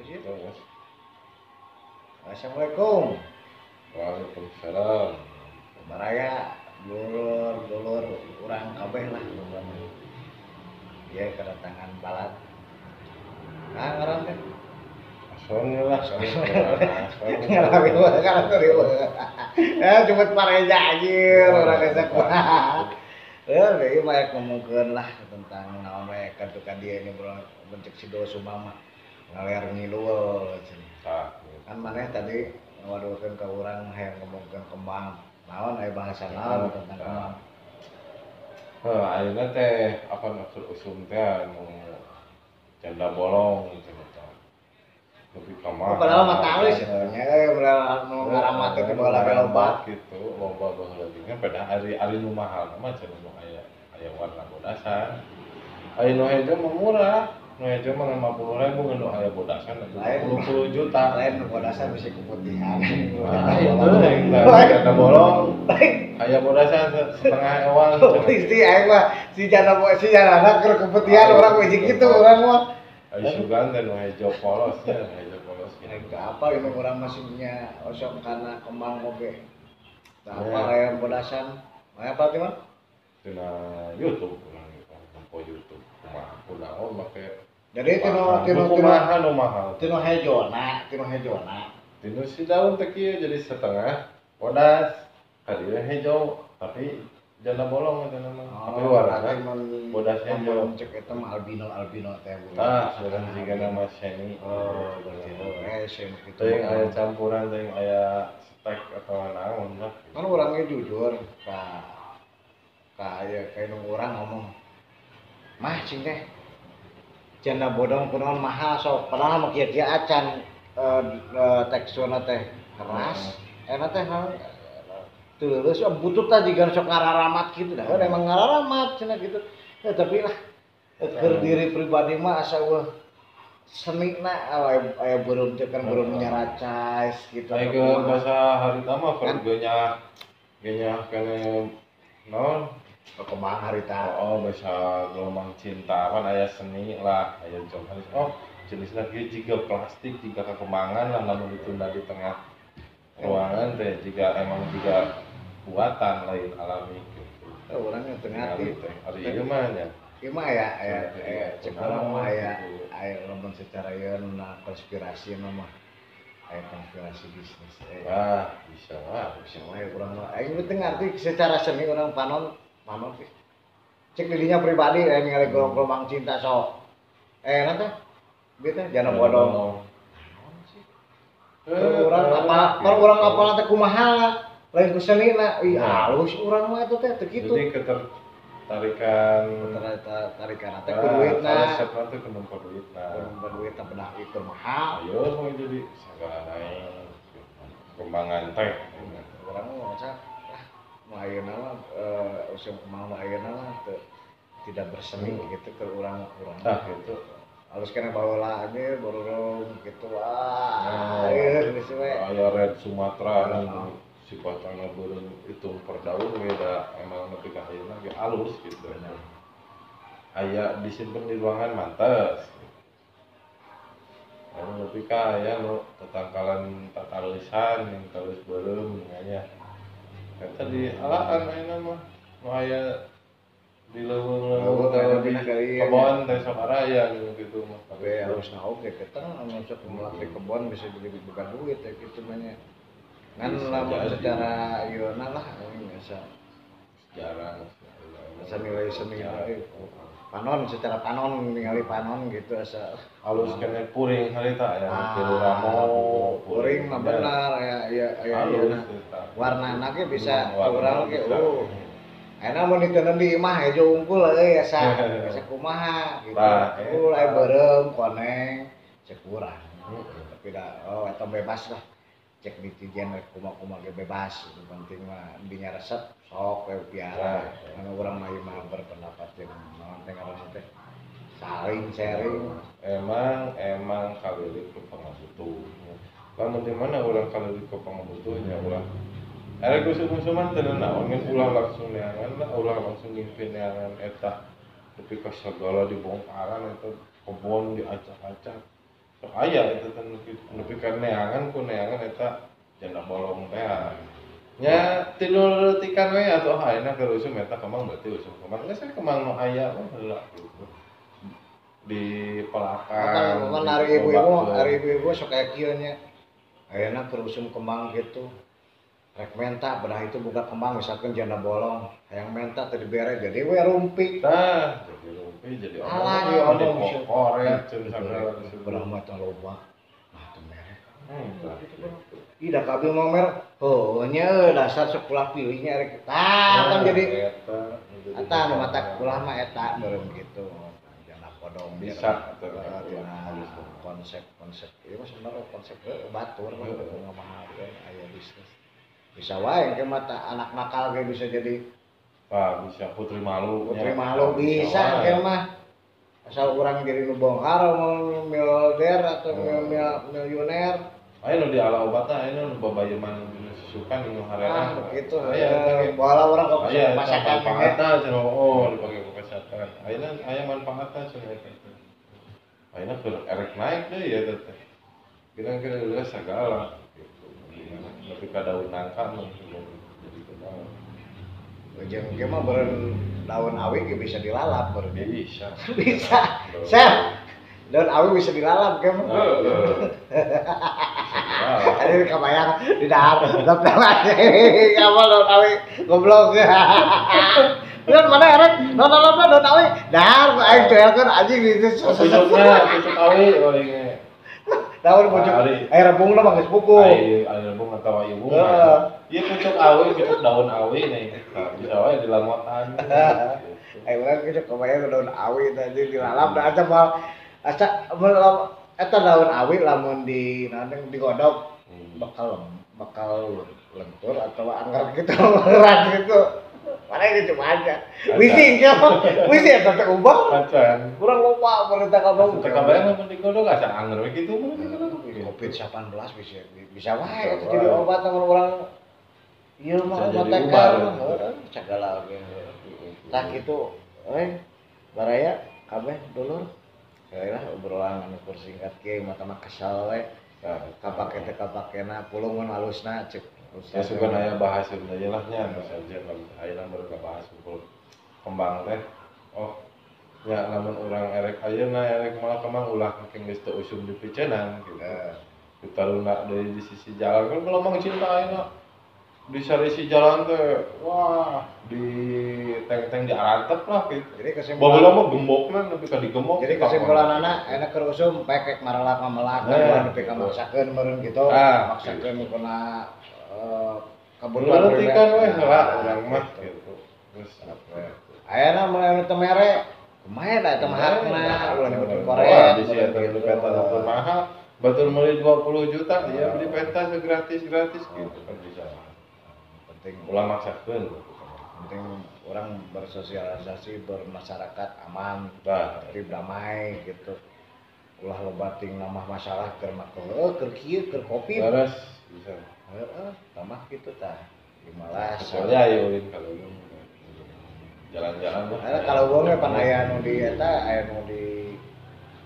Terus. Assalamualaikum. Waalaikumsalam. Baraya, dulur, dulur, orang kabeh lah pokoknya. Dia kedatangan balat. Nah, ngaran teh. Soalnya lah. Ngalamin wah, kalau tadi wah. Ya cuma pareja anjir orang desa kuat. Ya, ini mah ngomongkeun lah tentang naon we kan dia ini bencek si doa sumama. Ngaler ngilul cenah. Ah, kan maneh tadi ngawadukeun ka urang hayang ngomongkeun kembang. Naon aya bahasa naon tentang kembang? Heh, ayeuna teh apa maksud usum teh anu janda bolong gitu. Lebih oh, kamar. padahal mah tahu eh padahal nu ngaramat teh bola loba gitu, loba baheula kan pada hari hari nu mahal mah cenah nu aya aya warna bodasan. Aya nu hejo mah murah, nu hejo mah 50.000 ngan nu aya bodasan Lain. 20 juta. lain bodasan bisa keputihan Ah, itu yang janda bolong. Aya bodasan setengah. Oh, isti aing mah si jana si jana anak keur keputihan orang we gitu orang mah Ayo sugan dan hejo polos ya, hejo polos gitu. apa ini orang masihnya osok karena kembang oge Teu apa Ya. aya bodasan aya apa teh mah YouTube urang gitu, tempo YouTube. Kumaha kunaon make jadi tino tino tino kumaha nu mahal. tino hejona tino hejona Tinu si daun teh kieu jadi setengah bodas. Kadieu hejo tapi janda bolong janda mah. Tapi warna bodas hejo. cek eta mah albino albino teh. Tah, sekarang jika nama Sheni. oh berarti itu eh sem gitu Teuing aya campuran teuing aya steak atau naon lah. kan orangnya jujur ka ka aya kayak nu urang ngomong mah cing teh janda bodong kunaon mahal sok padahal mah kieu-kieu acan eh, eh, teksturna teh keras. Enak teh naon terus butut tadi kan sok ngararamat gitu dah. Kan emang ngararamat cenah gitu. Ya, tapi lah eh, keur diri pribadi mah asa wah seni na aya aya burung teh kan burung nyaracais gitu. Ayo ke bahasa hari tama Kan? kerjanya kayaknya kene non kembang harita oh bahasa gelombang cinta kan aya seni lah aya jom oh jenisnya kieu jika plastik jika kekembangan lah lamun ditunda di tengah ruangan teh jika emang jika buatan lain alami gitu. Eh, orangnya tengah Ningali teh hari ieu mah nya Ieu mah aya aya Tengah- aya cek tengah- orang mah aya gitu. aya lamun secara ieu na konspirasi na mah. Aya konspirasi bisnis. Ah bisa lah bisa. Wae urang mah. Aing teu ngarti secara seni orang panon panon teh. Cek dirinya pribadi aya ningali gelombang cinta sok. Eh nanti gitu jangan. Kalau orang apa kalau orang apa teh kumaha lain ku seni na ih halus urang mah eta teh kitu. jadi ketertarikan tarikan Ah, ku ku duit teh bedah itu mahal. ayo mau jadi segala naik. Kembangan teh. Orang mau ayeuna mah eh usum ayeuna mah teu tidak berseni gitu ke orang orang ah. gitu. Harus kena bawa lagi borong gitu wah Oh. we aya red Sumatera nu sifatna beureum hitung per daun beda. Emang nepi ka ayeuna ge alus gitu. Aya disimpen di ruangan mantes. Anu nepi ka aya nu tetangkalan yang talus beureum nya Eta di alaan ayeuna mah nu aya di Leuweung, di kebon teh sok araya gitu mah tapi harus tahu kayak keteng anu sok melatih kebon bisa jadi bukan duit ya gitu banyak kan jadi. secara iona lah biasa. Jarang Asa nilai seni eh, panon secara panon ningali panon gitu asa halus kene puring harita ya Ah, tilu ramo Kuring mah benar ya ya ya ya. eta. Warna anaknya bisa kurang ke bisa. oh. Enak mau ditenan di imah ya unggul euy asa asa kumaha gitu. Tah, Oh lain eta. berem koneng cek kurang. Hmm. Tapi dah oh eta bebas lah. Cek di tijian rek kumaha-kumaha ge bebas. Itu penting mah dinya resep sok we piara. Anu urang mah mah berpendapat jeung naon teh ngaranna teh. Saling sharing. emang emang kalilit ke pangabutuh lamun di mana orang kalilit ke pangabutuhnya ulah Ada kusum-kusuman tenan naon ngan ulah langsung neangan lah ulah langsung ngimpin neangan eta. Tapi ka segala dibongkaran eta kebon diacak-acak. Sok aya itu kan nepi ka neangan ku neangan eta janda bolong teh. Nya tidur letikan we atau ayeuna keur usum eta kemang berarti usum kemang. Geus kemang nu aya mah heula di pelakan di hari ibu-ibu hari ibu-ibu sok kayak kieu nya ayeuna keur usum kembang gitu rek menta bedah itu buka kembang misalkan janda bolong yang menta tadi bere jadi we rumpi Nah, jadi rumpi jadi sagala di situ. belah mah teh loba nah teu mere Hmm, tah. Ih, dah kabil momer. Oh, nya dasar sekolah pilihnya rek. Kan jadi bisa. mata kulah mah eta meureun gitu. Podong Bisa. Nah, konsep-konsep. Ieu mah sebenarnya konsep eh, batur mah Heeh. ngomongkeun aya bisnis. Bisa wae ke mata anak nakal ge bisa jadi Wah, bisa putri malu. putri nya. malu bisa ke mah. Asal orang jadi nu bongkar mau miliarder atau mil- miliuner. Ayo nu di ala obatna ayo nu babayeman susukan nu Ah, harena. begitu. Aya eta ge. Bola orang kok masakan manfaatna cenah oh dipake ku kesehatan. Ayeuna aya manfaatna cenah eta. Ayeuna keur erek naik deui ya teh. Kira-kira geus sagala gitu. Tapi ka daun nangka mah belum jadi kenal. Jeung ge mah beureun daun awi bisa dilalap beureun. Bisa. Bisa. Sel. Daun awi bisa dilalap. Heeh. Ada kebayang di dahar, dapet lagi. Kamu daun awi goblok. Lihat mana erek, daun daun daun awi. Dahar, aing tuh kan anjing itu. Pucuknya, pucuk awi, ini. Daun pucuk, air rebung mah geus buku. Ayo, ayo bung atau ayo bung. Heeh. Iya pucuk awi, pucuk daun awi nih. Nah, bisa wae di lamotan. Ayo urang kita kebayang daun awi tadi dilalap da aca mal aca mal eta daun awi lamun di nanti digodok bakal bakal lentur atau anggar gitu berat gitu mana ini cuma aja. Wisi ya wisi eta teh ubah kurang lupa perintah kamu Cek kabarnya namun digodok asa anger we gitu. Mah digodok. covid 19 bisa bisa wae. Itu jadi obat sama orang. Iya mah obat gitu. cagala ge tah gitu eh baraya kabeh dulur. Kira obrolan anu persingkat kieu mata mah kesal we. Nah, kapake teh kapakena pulungun halusna cek Ya suka nanya bahas sebenarnya lah nya misalnya kalau ayeuna mereka bahas kembang teh. Oh, ya namun orang erek ayeuna erek malah kemang ulah makin geus teu usum di picenan gitu. Eh, Kita lunak dari di sisi jalan kan kalau mang cinta ayeuna di sarisi jalan teh wah di teng-teng diarantep lah gitu. jadi Baheula kesimpulan mah gembokna nepi ka digemok. jadi kesimpulan anak enak keur usum pekek maralak mamelak Nah, nah, nepi ka betul. maksakeun meureun gitu Ah, maksakeun kuna eh Kebetulan kebutuhan kan weh pribadi. lah Nah, orang mah gitu. gitu. Terus apa? Ayeuna mulai teu mere kumaha da teu mahakna ulah nyebutkeun Wah, korea di sini ada beli peta nomor mahal. Batur beli 20 juta, dia beli peta gratis gratis gitu kan bisa. penting Ulah maksakeun. penting orang bersosialisasi bermasyarakat aman Nah, tertib damai gitu ulah loba ting nambah masalah keur makel eh keur kieu keur kopi beres bisa. Heeh tambah gitu tah. Himalas Kecuali ayo. ulin kalau. Jalan-jalan lah. Karena kalau gua mah pan aya nu di eta aya nu di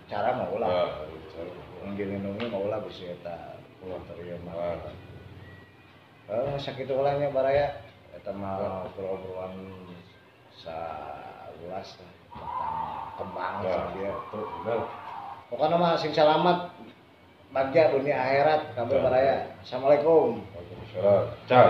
cara mau Nah, gitu. nu dilindungi mau ulah bisa eta teriak Nah, mah eh sakit ulahnya baraya eta mah obrolan sa ulas lah tentang kembang Ya, sama dia tuh, bener. pokoknya mah sing selamat bagja dunia akhirat kabeh Ya. baraya assalamualaikum Waalaikumsalam. Ciao.